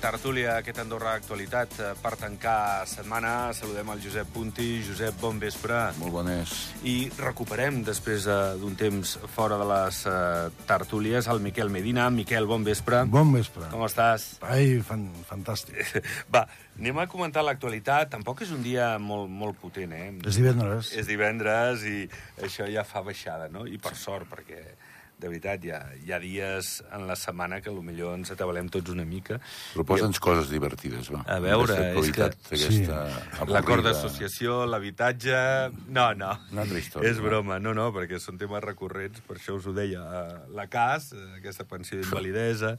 de tertúlia, aquest Andorra Actualitat. Eh, Per tancar setmana, saludem el Josep Punti. Josep, bon vespre. Molt bones. I recuperem, després eh, d'un temps fora de les eh, tertúlies, el Miquel Medina. Miquel, bon vespre. Bon vespre. Com estàs? Ai, fan, fantàstic. Va, anem a comentar l'actualitat. Tampoc és un dia molt, molt potent, eh? És divendres. És divendres i això ja fa baixada, no? I per sort, perquè de veritat, hi ha, hi ha dies en la setmana que potser ens atabalem tots una mica. Proposa'ns coses divertides, va. A veure, és que- Aquesta avorrida. L'acord d'associació, l'habitatge... No, no. Una altra història, És broma, no, no, perquè són temes recurrents, per això us ho deia. eh, La CAS, eh, aquesta pensió d'invalidesa...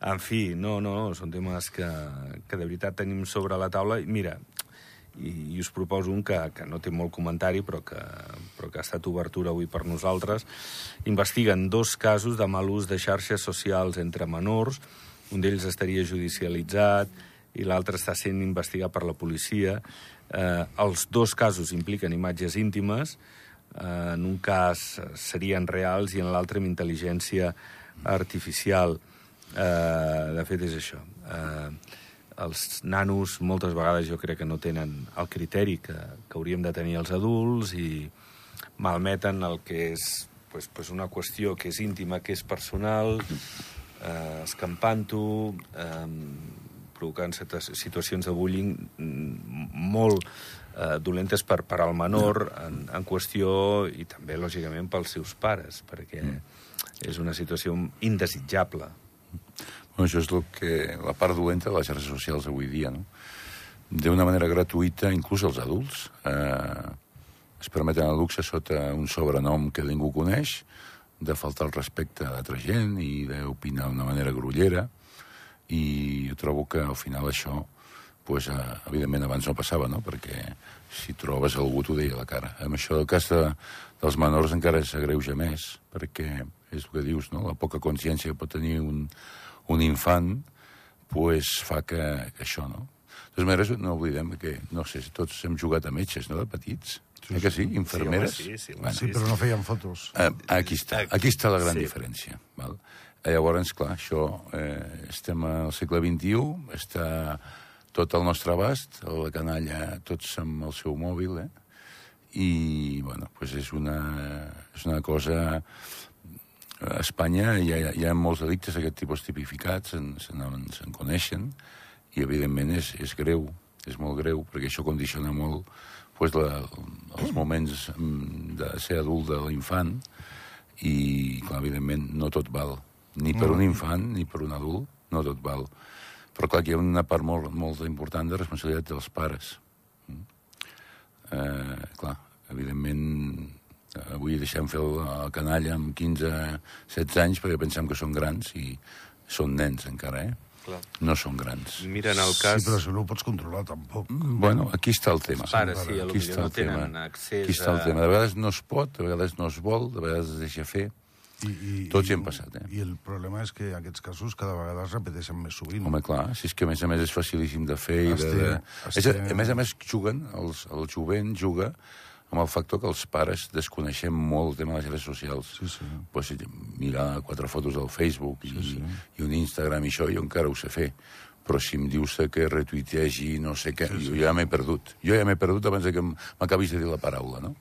En fi, no, no, no, són temes que, que de veritat tenim sobre la taula. I mira, i, i us proposo un que, que no té molt comentari, però que, però que ha estat obertura avui per nosaltres. Investiguen dos casos de mal ús de xarxes socials entre menors. Un d'ells estaria judicialitzat i l'altre està sent investigat per la policia. Eh, els dos casos impliquen imatges íntimes. Eh, en un cas serien reals i en l'altre amb intel·ligència artificial. Eh, de fet, és això. Eh, els nanos moltes vegades jo crec que no tenen el criteri que, que hauríem de tenir els adults i malmeten el que és pues, pues una qüestió que és íntima, que és personal, eh, escampant-ho, eh, provocant situacions de bullying mm, molt eh, dolentes per, per al menor en, en qüestió i també, lògicament, pels seus pares, perquè és una situació indesitjable. Bueno, això és el que, la part dolenta de les xarxes socials avui dia, no? D'una manera gratuïta, inclús els adults, eh, es permeten el luxe sota un sobrenom que ningú coneix, de faltar el respecte a altra gent i d'opinar d'una manera grollera, i jo trobo que al final això, pues, eh, evidentment abans no passava, no? perquè si trobes algú t'ho deia a la cara. Amb això del cas de, dels menors encara s'agreuja més, perquè és el que dius, no? la poca consciència pot tenir un, un infant pues, fa que, que això, no? De totes maneres, no oblidem que, no sé, tots hem jugat a metges, no?, de petits. Sí, eh que sí? Infermeres? Sí, home, sí, sí, home, Bueno, Sí, però no feien fotos. Eh, aquí està, aquí està la gran Sí. diferència. Val? Eh, llavors, clar, això, eh, estem al segle XXI, està tot al nostre abast, la canalla, tots amb el seu mòbil, eh? i, bueno, pues és una, és una cosa... A Espanya hi ha, hi ha molts delictes d'aquest tipus tipificats, se'n se se'n coneixen, i evidentment és, és greu, és molt greu, perquè això condiciona molt pues, la, els moments mm, de ser adult de l'infant, i, clar, evidentment, no tot val. Ni per un infant, ni per un adult, no tot val. Però, clar, hi ha una part molt, molt important de responsabilitat dels pares. Mm. Eh, clar, evidentment, avui deixem fer el, el canalla amb 15, 16 anys perquè pensem que són grans i són nens encara, eh? Clar. No són grans. Mira, en el cas... Sí, però això no ho pots controlar, tampoc. Bueno, aquí està el tema. Els pares, sí, Aquí potser està no el tema. tenen accés Aquí està el a- tema. De vegades no es pot, de vegades no es vol, de vegades es deixa fer. I, i, Tots hi hem passat, eh? I el problema és que aquests casos cada vegada es repeteixen més sovint. Home, clar, si és que a més a més és facilíssim de fer i de... Estem- de... És, a, estem- a més a més juguen, els, el jovent juga amb el factor que els pares desconeixem molt el tema de les xarxes socials. Sí, sí. Pues, mirar quatre fotos del Facebook i, Sí, sí. i un Instagram i això, jo encara ho sé fer. Però si em dius que retuiteegi no sé què, sí, sí. jo ja m'he perdut. Jo ja m'he perdut abans que m'acabis de dir la paraula, no?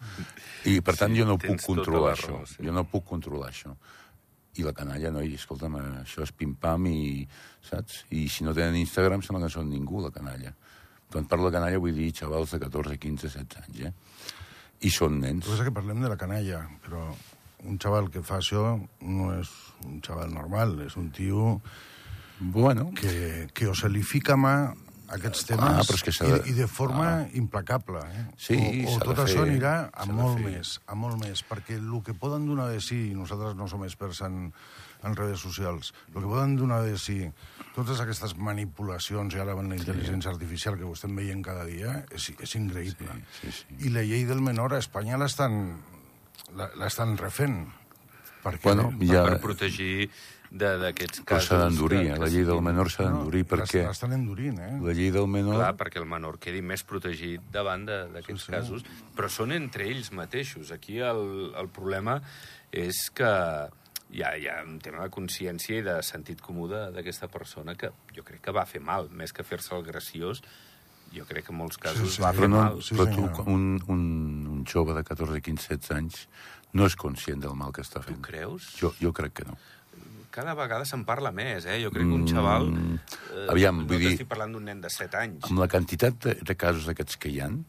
I, per tant, Sí, jo no puc tota controlar la això. raó, sí. Jo no puc controlar això. I la canalla, no? I escolta'm, això és pim-pam i... Saps? I si no tenen Instagram, sembla que no són ningú, la canalla. Quan parlo de canalla vull dir xavals de 14, 15, 16 anys, eh? I són nens. El que que parlem de la canalla, però un xaval que fa això no és un xaval normal, és un tio Bueno, que, que o se li fica mà a aquests temes Ah, però és que s'ha i, de- i de forma implacable. Eh? Sí, o, o de tot fer, això anirà a de molt més, a molt més, perquè el que poden donar de si, nosaltres no som experts en, en redes socials, el que poden donar de si totes aquestes manipulacions i ara amb la intel·ligència artificial que ho estem veient cada dia és, és increïble. Sí, sí, sí. I la llei del menor a Espanya l'estan refent. Perquè Bueno, ja... Per protegir de- d'aquests Però casos... s'ha d'endurir, eh? La llei del menor s'ha d'endurir no, perquè... L'estan endurint, eh? La llei del menor... Clar, perquè el menor quedi més protegit davant de- d'aquests Sí, sí. casos, però són entre ells mateixos. Aquí el, el problema és que hi ha, hi ha un tema de consciència i de sentit comú de- d'aquesta persona que jo crec que va fer mal, més que fer-se el graciós, jo crec que en molts casos sí, va Però, fer no, mal. sí, però tu, un, un, un jove de 14, 15, 16 anys no és conscient del mal que està Tu fent. creus? Jo, jo crec que no. Cada vegada se'n parla més, eh? Jo crec que un xaval... Eh, aviam, no vull dir- t'estic parlant d'un nen de 7 anys. Amb la quantitat de, de casos d'aquests que hi han,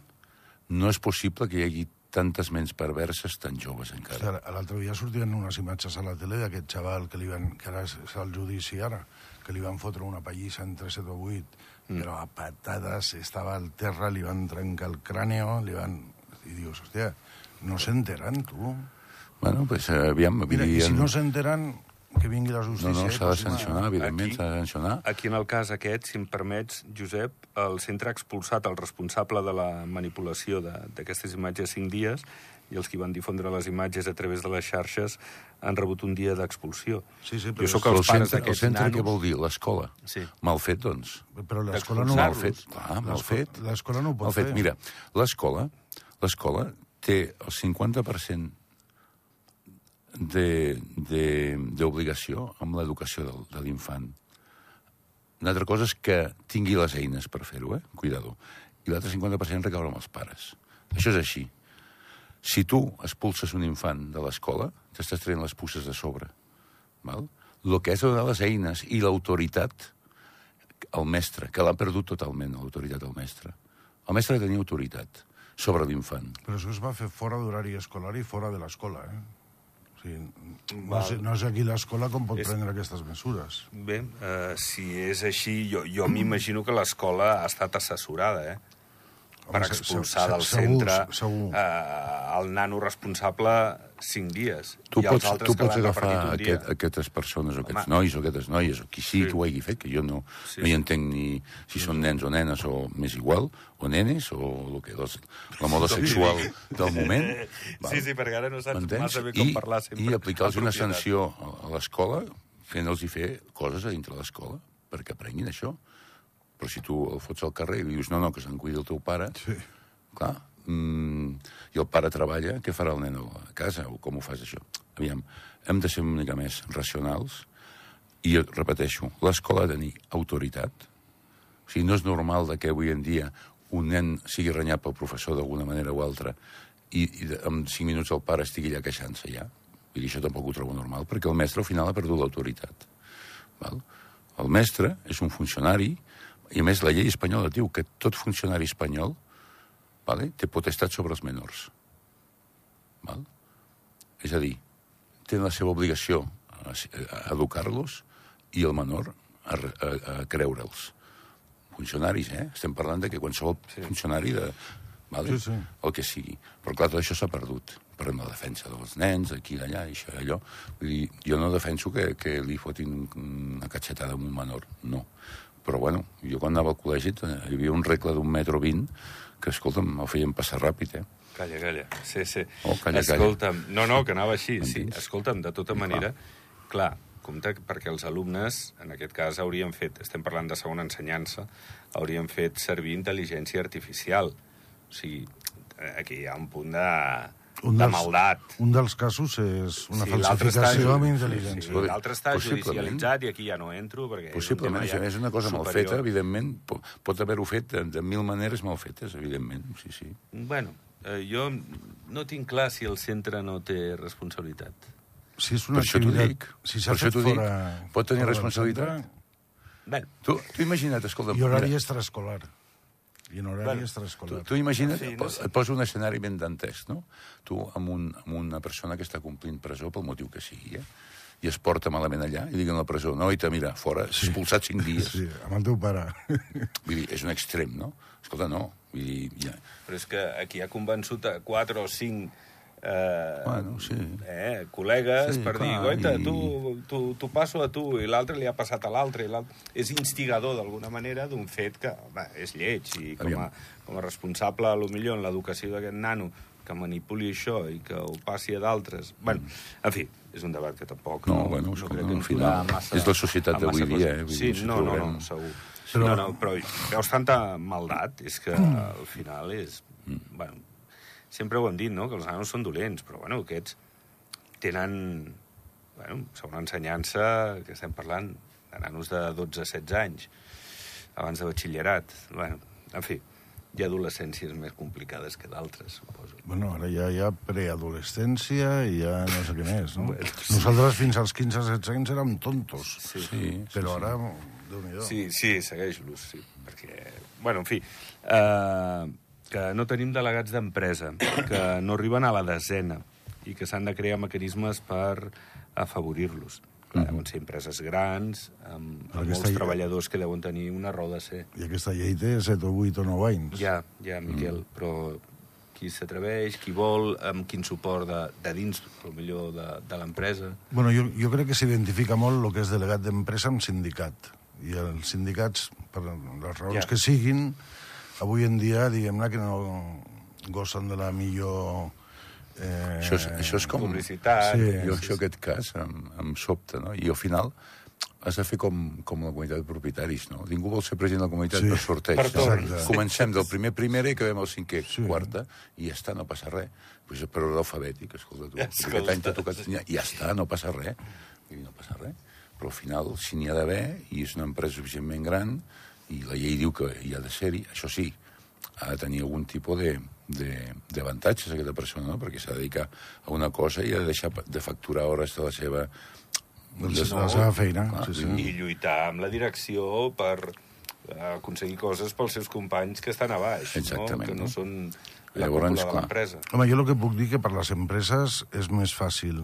no és possible que hi hagi tantes ments perverses tan joves Hòstia, encara. L'altre dia sortien unes imatges a la tele d'aquest xaval que, li van, que ara és al judici ara, que li van fotre una pallissa entre 7 o 8, mm. però a patades estava al terra, li van trencar el cràneo, li van... I dius, hòstia, no s'enteren, tu. Bueno, pues, eh, aviam, Mira, i si no s'enteren, que vingui la no, justícia... no, i s'ha de sancionar, evidentment, Aquí- s'ha de sancionar. Aquí, en el cas aquest, si em permets, Josep, el centre ha expulsat el responsable de la manipulació de- d'aquestes imatges 5 dies i els que van difondre les imatges a través de les xarxes han rebut un dia d'expulsió. Sí, sí, jo però sóc Però el els pares centre, el d'aquests centre què nanos... vol dir? L'escola. Sí. Mal fet, doncs. Però l'escola no... Mal fet, clar, mal fet. L'escola no ho pot Mal fet. fer. Mira, l'escola l'escola té el 50% de- de- d'obligació amb l'educació del- de l'infant. Una altra cosa és que tingui les eines per fer-ho, eh? Cuidado. I l'altre 50% recaure amb els pares. Això és així. Si tu expulses un infant de l'escola, t'estàs traient les puces de sobre. Val? El que és donar les eines i l'autoritat al mestre, que l'ha perdut totalment, l'autoritat al mestre. El mestre tenia autoritat sobre l'infant. Però això es va fer fora d'horari escolar i fora de l'escola, eh? Sigui, no, Val. sé, no sé aquí l'escola com pot És- prendre aquestes mesures. Bé, eh, si és així, jo, jo m'imagino que l'escola ha estat assessorada, eh? Per expulsar del centre segur. eh, el nano responsable cinc dies. Tu I pots, tu pots agafar aquest, aquestes persones o aquests Home. nois o aquestes noies, o qui sigui Sí. que ho hagi fet, que jo no, Sí, no hi sí. entenc ni si són nens o nenes o més igual, o nenes, o el que, los, la moda sexual del moment. val? Sí, sí, perquè ara no saps massa bé com I, parlar sempre. I aplicar-los una sanció a l'escola, fent-los fer coses a dintre l'escola, perquè aprenguin això. Però si tu el fots al carrer i li dius no, no, que se'n cuida el teu pare, Sí. clar, mm, i el pare treballa, què farà el nen a casa? O com ho fas, això? Aviam, hem de ser una mica més racionals i, repeteixo, l'escola ha de tenir autoritat. O sigui, no és normal de que avui en dia un nen sigui renyat pel professor d'alguna manera o altra i, i en cinc minuts el pare estigui allà queixant-se ja. Vull dir, això tampoc ho trobo normal, perquè el mestre al final ha perdut l'autoritat. Val? El mestre és un funcionari, i a més la llei espanyola diu que tot funcionari espanyol vale, té potestat sobre els menors. Val? És a dir, té la seva obligació a, a educar-los i el menor a, a, a creure'ls. Funcionaris, eh? Estem parlant de que qualsevol sí. funcionari de... Vale? Sí, sí. El que sigui. Però clar, tot això s'ha perdut per la defensa dels nens, aquí allà, i això i allò. Vull dir, jo no defenso que, que li fotin una catxetada a un menor, no. Però, bueno, jo quan anava al col·legi eh, hi havia un regle d'un metro vint que, escolta'm, el feien passar ràpid, eh? Calla, calla. Sí, sí. Oh, calla, calla. Escolta'm, no, no, que anava així, sí. Escolta'm, de tota manera, clar, compte que- perquè els alumnes, en aquest cas, haurien fet, estem parlant de segona ensenyança, haurien fet servir intel·ligència artificial. O sigui, eh, aquí hi ha un punt de, Un de dels- maldat. Un dels casos és una Sí, falsificació amb Sí, intel·ligència. sí, l'altre està judicialitzat i aquí ja no entro perquè Possiblement, ja és una cosa mal superior. feta, evidentment. Po- Pot haver-ho fet de, de mil maneres mal fetes, evidentment, sí, sí. Bueno, eh, jo no tinc clar si el centre no té responsabilitat. Si és una Per això t'ho activitat... dic. Si s'ha Per això t'ho dic. fora... Pot tenir fora responsabilitat? Bé, Tu, tu imagina't, escolta... I horari mira, extraescolar. I en horari Bueno, tu, extraescolar. tu imagina't, Sí, no no sé. et poso un escenari ben dantesc, no? Tu amb, un, amb una persona que està complint presó pel motiu que sigui, eh? i es porta malament allà, i diguen a la presó, noita, mira, fora, sí. expulsat cinc dies. Sí, amb el teu pare. Vull dir, és un extrem, no? Escolta, no. Vull dir, ja... però és que aquí ha convençut a quatre o cinc eh, Bueno, sí. eh, col·legues Sí, per dir, clar, goita, i- tu, tu, tu passo a tu, i l'altre li ha passat a l'altre. És instigador, d'alguna manera, d'un fet que home, és lleig, i com a, com a responsable, a lo millor, en l'educació d'aquest nano, que manipuli això i que ho passi a d'altres... Bueno, en fi, és un debat que tampoc... No, bueno, no crec que al ens final, durà massa, és la societat d'avui dia, eh? Sí, dir, no, no, trobarem- no, segur. Però- No, no, però veus tanta maldat, és que al final és... Bueno, sempre ho hem dit, no?, que els nanos són dolents, però, bueno, aquests tenen bueno, segona ensenyança, que estem parlant de nanos de 12-16 anys, abans de batxillerat. Bueno, en fi, hi ha adolescències més complicades que d'altres, suposo. Bueno, ara ja hi ha preadolescència i ja no sé què més, no? Bueno, sí. Nosaltres fins als 15-16 anys érem tontos, Sí. Sí, però ara, déu nhi Sí, sí, segueix-los, sí. Perquè, bueno, en fi, eh, que no tenim delegats d'empresa, que no arriben a la desena i que s'han de crear mecanismes per afavorir-los. Clar, deuen ser empreses grans, amb, amb aquesta molts ja- treballadors que deuen tenir una raó de ser. I aquesta llei té 7 o 8 o 9 anys. Ja, ja, Miquel, mm. però qui s'atreveix, qui vol, amb quin suport de, de dins, millor de, de l'empresa. Bueno, jo, jo crec que s'identifica molt el que és delegat d'empresa amb sindicat. I els sindicats, per les raons Ja. que siguin, avui en dia, diguem-ne, que no gocen de la millor... Eh, Això és, això és com... Publicitat... Sí. Jo això, aquest cas, em, em sobta, no? I al final has de fer com, com la comunitat de propietaris, no? Ningú vol ser president de la comunitat Sí. per sorteig. Per no? Comencem del primer primera i acabem el cinquè, Sí. sí. quarta, i ja està, no passa res. Pues per ordre alfabètic, escolta tu. Escolta. Aquest any t'ha tocat... Ja, ja està, no passa res. Dir, no passa res. Però al final, si n'hi ha d'haver, i és una empresa suficientment gran, i la llei diu que hi ha de ser-hi, això sí, ha de tenir algun tipus de, de, d'avantatges aquesta persona, no? perquè s'ha de dedicar a una cosa i ha de deixar de facturar hores de la seva... De- la seva feina, Clar, sí, sí. i lluitar amb la direcció per eh, aconseguir coses pels seus companys que estan a baix, Exactament, no? que no, no? són la Llavors, cúpula de l'empresa. Home, jo el que puc dir que per les empreses és més fàcil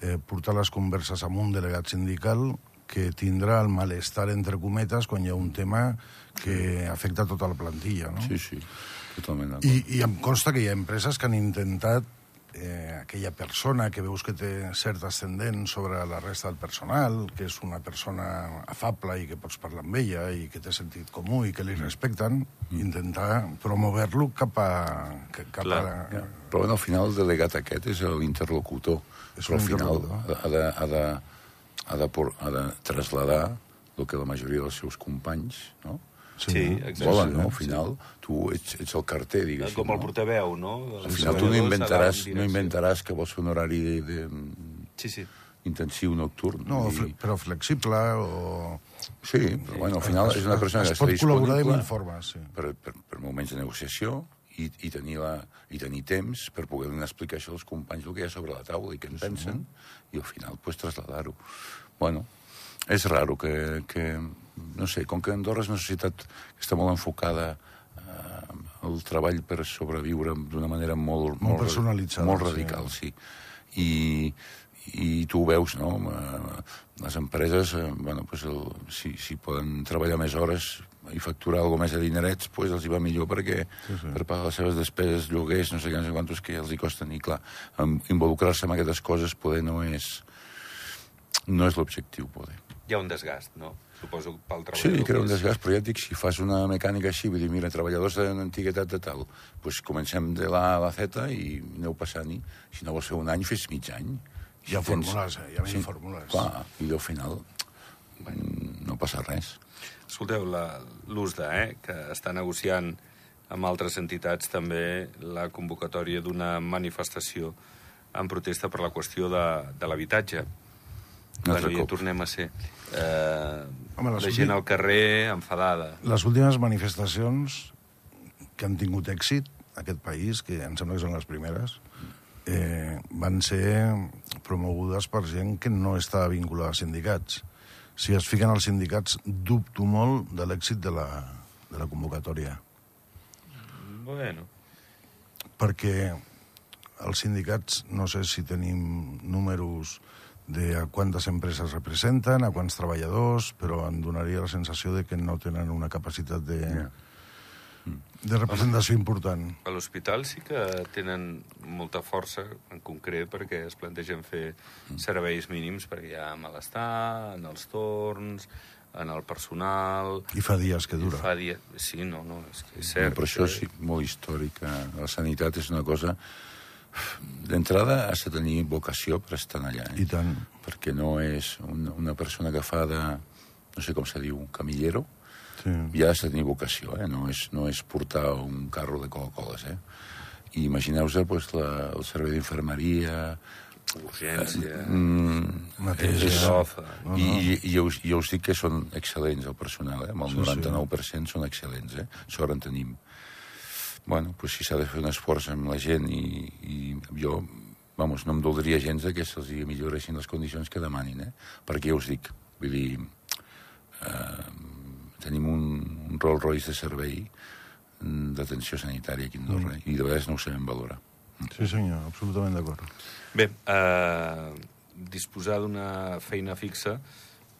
eh, portar les converses amb un delegat sindical que tindrà el malestar, entre cometes, quan hi ha un tema que afecta tota la plantilla, no? Sí, sí, totalment d'acord. I, I em consta que hi ha empreses que han intentat eh, aquella persona que veus que té cert ascendent sobre la resta del personal, que és una persona afable i que pots parlar amb ella i que té sentit comú i que li respecten, intentar promover-lo cap a... ca- Cap Clar. a Ja. Però bueno, al final el delegat aquest és l'interlocutor. Però al final ha de, ha, de, ha, de, por- ha de traslladar el que la majoria dels seus companys no? Sí, exacte. volen, no? Al sí. final tu ets, ets el carter, diguéssim. Com el no? portaveu, no? Al final tu no inventaràs, no inventaràs que vols fer un horari de, de, Sí, sí. intensiu nocturn. No, dir, però flexible o... Sí, però bueno, al final és una persona es que està pot col·laborar de disponible mil formes, sí. per, per, per moments de negociació i, i, tenir la, i tenir temps per poder donar explicar això als companys el que hi ha sobre la taula i què en pensen, i al final pues, traslladar-ho. Bueno, és raro que, que, no sé, com que Andorra és una societat que està molt enfocada eh, al treball per sobreviure d'una manera molt, Molt personalitzada, molt sí. radical, sí. I, i tu ho veus, no? Eh, Les empreses, eh, bueno, pues el, si, si poden treballar més hores i facturar alguna més de dinerets, pues els hi va millor perquè sí, sí. per pagar les seves despeses, lloguers, no sé què, no sé quantos que els hi costen. I clar, involucrar-se en aquestes coses poder no és, no és l'objectiu, poder. Hi ha un desgast, no? Suposo que pel Sí, treballador. crea un desgast, però ja et dic, si fas una mecànica així, vull dir, mira, treballadors d'antiguitat de tal, doncs comencem de la A a la Z i aneu passant-hi. Si no vols fer un any, fes mig any. Hi ha Si tens- fórmules, eh? Hi ha mil fórmules. Clar, i al final mm, no passa res. Escolteu, la- l'USDA, eh, que està negociant amb altres entitats també la convocatòria d'una manifestació en protesta per la qüestió de, de l'habitatge. Bueno, ja tornem a ser. Eh, Home, la gent al carrer enfadada. Les últimes manifestacions que han tingut èxit a aquest país, que em sembla que són les primeres, eh, van ser promogudes per gent que no estava vinculada a sindicats. Si es fiquen als sindicats, dubto molt de l'èxit de, la, de la convocatòria. Bueno, perquè els sindicats, no sé si tenim números de a quantes empreses representen, a quants treballadors, però em donaria la sensació de que no tenen una capacitat de, Ja. De representació important. a l'hospital sí que tenen molta força, en concret, perquè es plantegen fer serveis mínims, perquè hi ha malestar en els torns, en el personal... I fa dies que dura. Fa dia... Sí, no, no, és, que és Cert, cert. però això que- és molt històric. eh? La sanitat és una cosa... D'entrada has de tenir vocació per estar allà. Eh? I tant. Perquè no és una, una persona que fa de... No sé com se diu, camillero, Sí. ja has de tenir vocació, eh? no, és, no és portar un carro de Coca-Coles. Eh? I imagineu-vos pues, la, el servei d'infermeria, Urgència, Neteja. sofa... I, i, i, jo, us, jo us dic que són excel·lents, el personal, eh? amb el Sí, sí. 99% són excel·lents, eh? sort en tenim. Bueno, pues si s'ha de fer un esforç amb la gent i, i jo, vamos, no em doldria gens de que se'ls milloressin les condicions que demanin, eh? perquè ja us dic, vull dir, eh, tenim un, un Rolls Royce de servei mm, d'atenció sanitària aquí a Andorra, mm. i de vegades no ho sabem valorar. Sí, senyor, absolutament d'acord. Bé, eh, disposar d'una feina fixa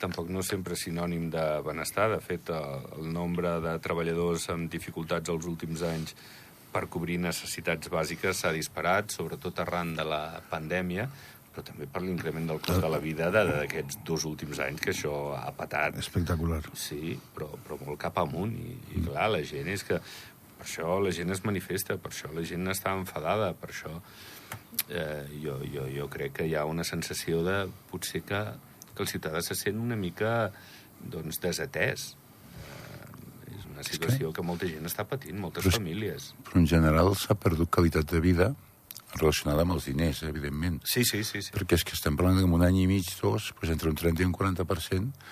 tampoc no sempre és sinònim de benestar. De fet, el, el nombre de treballadors amb dificultats els últims anys per cobrir necessitats bàsiques s'ha disparat, sobretot arran de la pandèmia, però també per l'increment del cost de la vida d'aquests dos últims anys, que això ha patat Espectacular. Sí, però, però molt cap amunt. I, I clar, la gent és que... Per això la gent es manifesta, per això la gent està enfadada, per això eh, jo, jo, jo crec que hi ha una sensació de potser que, que el ciutadà se sent una mica doncs, desatès. Eh, és una situació que... que molta gent està patint, moltes Però famílies. Però en general s'ha perdut qualitat de vida relacionada amb els diners, evidentment. Sí, sí, sí. sí. Perquè és que estem parlant que en un any i mig, dos, doncs entre un 30 i un 40%,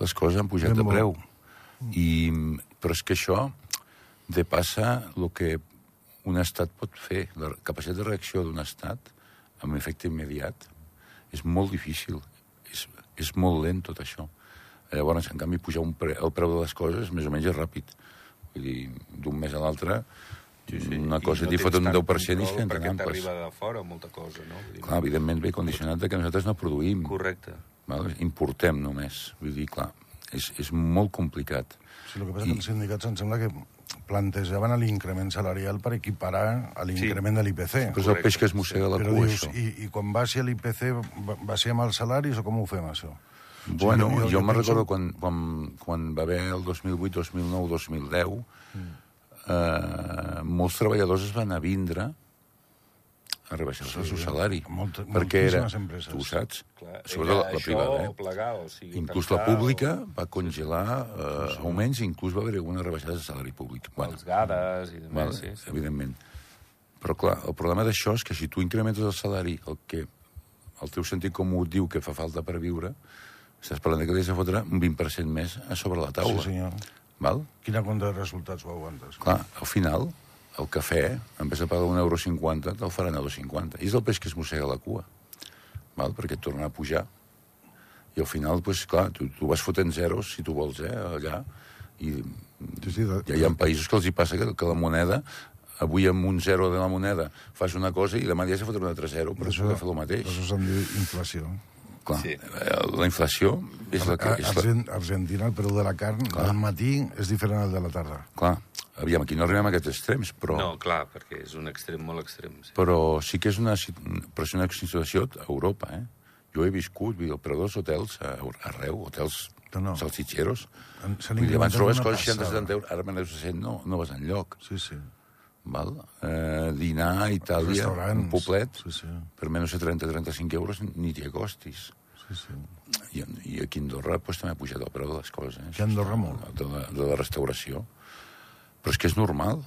les coses han pujat Ben de molt. preu. I, però és que això depassa el que un estat pot fer. La capacitat de reacció d'un estat amb efecte immediat és molt difícil. És, és molt lent tot això. Llavors, en canvi, pujar un pre el preu de les coses més o menys és ràpid. Vull dir, d'un mes a l'altre, sí, sí. una I cosa no t'hi fot un tant 10% i es control queden Perquè amples. t'arriba de fora molta cosa, no? Vull dir, Clar, evidentment ve condicionat que nosaltres no produïm. Correcte. Val? Importem només. Vull dir, clar, és, és molt complicat. Sí, el que passa és que els sindicats em sembla que plantejaven l'increment salarial per equiparar a l'increment de l'IPC. Però és el peix que es mossega la Però cua, dius, això. i, i quan baixi l'IPC, ba- baixem els salaris o com ho fem, això? Bueno, Sí, jo- jo, jo- me'n penso- recordo quan, quan, quan va haver el 2008, 2009, 2010, eh, molts treballadors es van a vindre a rebaixar-se el seu salari. molt- perquè era, empreses. tu ho saps, Clar, sobretot la, la privada, o eh? plegar, o sigui, Inclús la pública o... va congelar eh, augments, inclús va haver alguna rebaixada de salari públic. Bueno, els gades i demés, Val, sí, sí. evidentment. Però, clar, el problema d'això és que si tu incrementes el salari, el que el teu sentit comú diu que fa falta per viure, estàs parlant que li has de fotre un 20% més a sobre la taula. Sí, senyor. Val? Quina compte de resultats ho aguantes? Clar, al final, el cafè, en vez de pagar un euro 50, te'l faran a 2,50. I és el peix que es mossega la cua. Val? Perquè et tornarà a pujar. I al final, pues, clar, tu, tu vas fotent zeros, si tu vols, eh, allà, i Sí, sí, de, ja hi ha països que els hi passa que, que la moneda, avui amb un zero de la moneda fas una cosa i demà dia se fotrà un altre zero per Això- poder fer el mateix. Això se'n diu inflació. Clar, Sí. eh, la inflació és la que... És la, Argent, Argentina, el preu de la carn Clar. al matí és diferent al de la tarda. clar, aviam, aquí no arribem a aquests extrems, però... No, clar, perquè és un extrem molt extrem. Sí. Però sí que és una, però és una situació a Europa, eh? Jo he viscut, vull dir, el preu dels hotels a, arreu, hotels No, no. salsitxeros. Vull dir, abans trobes coses 60 passada. 70 euros, ara me 60, no, no vas enlloc. Sí, sí. Val? Eh, dinar a Itàlia, un poblet, Sí, sí. per menys de 30-35 euros ni t'hi acostis. sí, sí. I, I aquí a Andorra pues, també ha pujat el preu de les coses. Eh? Aquí a Andorra molt. De la, de la restauració. Però és que és normal,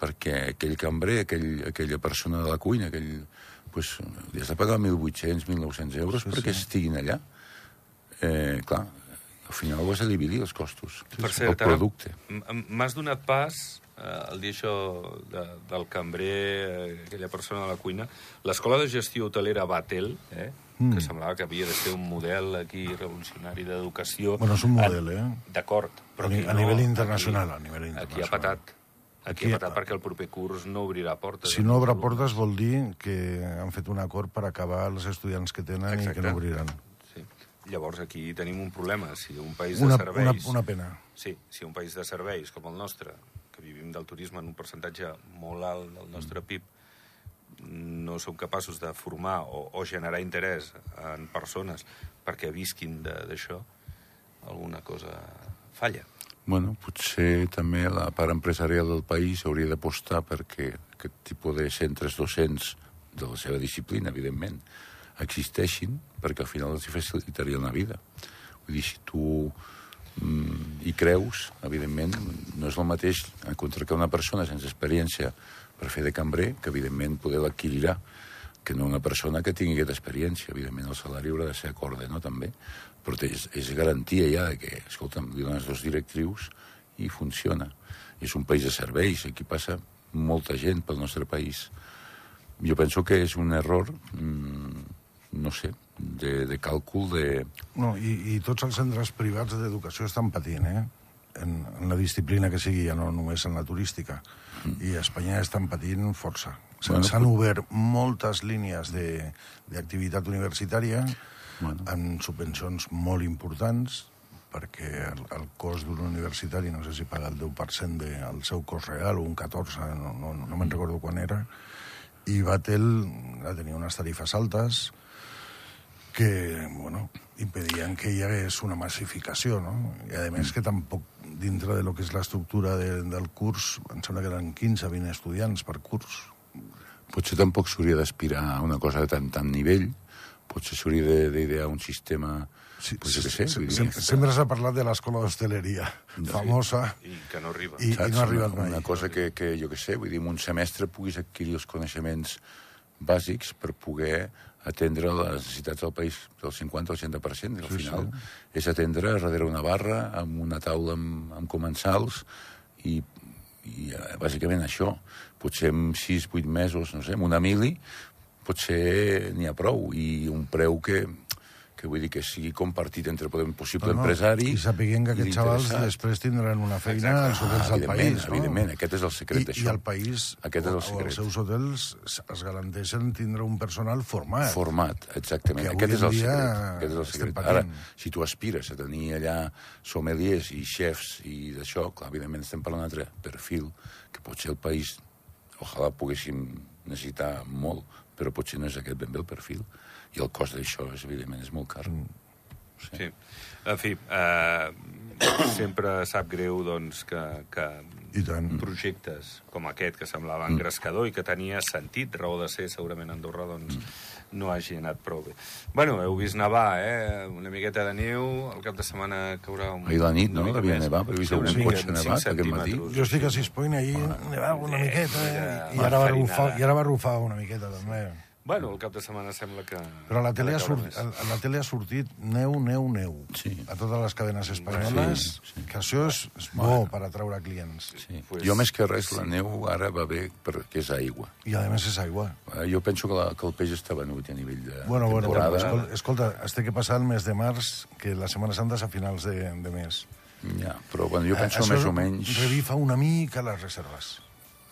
perquè aquell cambrer, aquell, aquella persona de la cuina, aquell, pues, li has de pagar 1.800, 1.900 euros Sí, perquè sí. estiguin allà. Eh, clar, al final ho has de dividir, els costos. Per el cert, ara, producte. m'has donat pas eh, el dir això de, del cambrer, eh, aquella persona de la cuina. L'escola de gestió hotelera Batel, eh, Mm. que semblava que havia de ser un model aquí revolucionari d'educació... Bueno, és un model, eh? D'acord, però A ni- aquí a no, nivell aquí- internacional, a nivell Aquí ha internacional. patat. Aquí, Aquí- ha patat perquè el proper curs no obrirà portes. Si no obre portes vol dir que han fet un acord per acabar els estudiants que tenen i Exacte. que no obriran. Sí. Llavors aquí tenim un problema. Si un país Una, de una, serveis... una pena. Sí, si un país de serveis com el nostre, que vivim del turisme en un percentatge molt alt del nostre Mm. PIB, no som capaços de formar o, o generar interès en persones perquè visquin d'això, alguna cosa falla. Bueno, potser també la part empresarial del país hauria d'apostar perquè aquest tipus de centres docents de la seva disciplina, evidentment, existeixin, perquè al final els hi facilitarien la vida. Vull dir, si tu hi creus, evidentment, no és el mateix encontrar que una persona sense experiència per fer de cambrer, que evidentment poder l'adquirirà, que no una persona que tingui aquesta experiència. Evidentment, el salari haurà de ser acorde, no?, també. Però és, és garantia ja que, escolta'm, li dones dos directrius i funciona. I és un país de serveis, aquí passa molta gent pel nostre país. Jo penso que és un error, mmm, no sé, de, de càlcul de... No, i, i tots els centres privats d'educació estan patint, eh? En, en la disciplina que sigui, ja no només en la turística. Mm. I a Espanya estan patint força. S'han Bueno, bueno, obert moltes línies de- d'activitat universitària Bueno. amb subvencions molt importants perquè el, el cost d'un universitari, no sé si paga el 10% del seu cost real o un 14%, no, no, no me'n recordo quan era, i Batel va tenir unes tarifes altes, que, bueno, impedien que hi hagués una massificació, no? I, a més, que tampoc, dintre de lo que és l'estructura de, del curs, em sembla que eren 15 20 estudiants per curs. Potser tampoc s'hauria d'aspirar a una cosa de tant, tant nivell, potser s'hauria de- d'idear un sistema... Sí, pues què sé, vull dir, sempre, sempre s'ha parlat de l'escola d'hostaleria, famosa, I que no arriba. i, i saps? no ha arribat una, mai. una cosa que, que, jo què sé, vull dir, en un semestre puguis adquirir els coneixements bàsics per poder atendre les necessitats del país del 50 al 100%. I al Sí, final és atendre darrere una barra, amb una taula amb, amb comensals, i, i eh, bàsicament això. Potser en 6-8 mesos, no sé, amb una mili, potser n'hi ha prou. I un preu que, que vull dir que sigui compartit entre un possible No, no, empresari I sapiguem que i aquests xavals després tindran una feina Exacte. als hotels Ah, del país. No? evidentment, aquest és el secret I, d'això. I el país, Aquest és el o, o secret. els seus hotels, es garanteixen tindre un personal format. Format, exactament. Aquest és el secret. Aquest és el secret. patint. Ara, si tu aspires a tenir allà sommeliers i xefs i d'això, clar, evidentment estem parlant d'un altre perfil, que potser el país, ojalà poguéssim necessitar molt, però potser no és aquest ben bé el perfil. I el cost d'això, és, evidentment, és molt car. Mm. Sí. En fi, eh, sempre sap greu doncs, que, que I tant. projectes com aquest, que semblava engrescador i que tenia sentit, raó de ser segurament a Andorra, doncs no hagi anat prou bé. Bueno, heu vist nevar, eh? Una miqueta de neu, el cap de setmana caurà un... Ahir la nit, no? Devia nevar, però he vist Sí, algun cotxe nevat aquest matí. Jo estic a Sispoint ahir, nevava una miqueta, eh? I ara, va rufar, I ara va rufar una miqueta, també. Bueno, el cap de setmana sembla que... Però a la, tele ha sortit, a la tele ha sortit neu, neu, neu. Sí. A totes les cadenes espanyoles, Sí, sí. que això és, és bo per atraure clients. Sí. Pues- jo, més que res, la neu ara va bé perquè és aigua. I, a més, és aigua. Eh, Jo penso que, la, que el peix està venut a nivell de Bueno, bueno, temporada. bueno, escolta, escolta, es té que passar el mes de març, que la Setmana Santa és a finals de, de mes. Ja, però bueno, jo penso Això més o menys revifa una mica les reserves.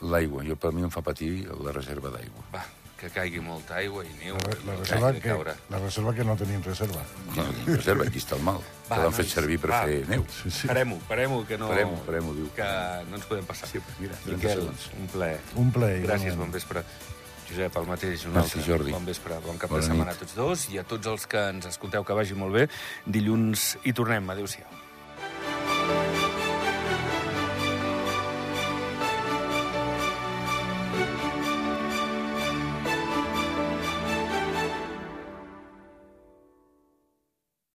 l'aigua. Jo, per mi em fa patir la reserva d'aigua. Va, que caigui molta aigua i neu. La, la, reserva que, caure. la reserva que no tenim reserva. No, ni reserva, aquí està el mal. Va, que l'han fet servir per va. fer neu. Sí, sí. Farem-ho, farem-ho, que no... Farem-ho, farem-ho, diu. Que no ens podem passar. Sí, mira, 30 Miquel, un plaer. Un plaer, Gràcies, bon vespre. Josep, el mateix, un Merci, altre. Jordi. Bon vespre, bon cap Bona de setmana nit. a tots dos i a tots els que ens escolteu que vagi molt bé. Dilluns hi tornem. Adéu-siau.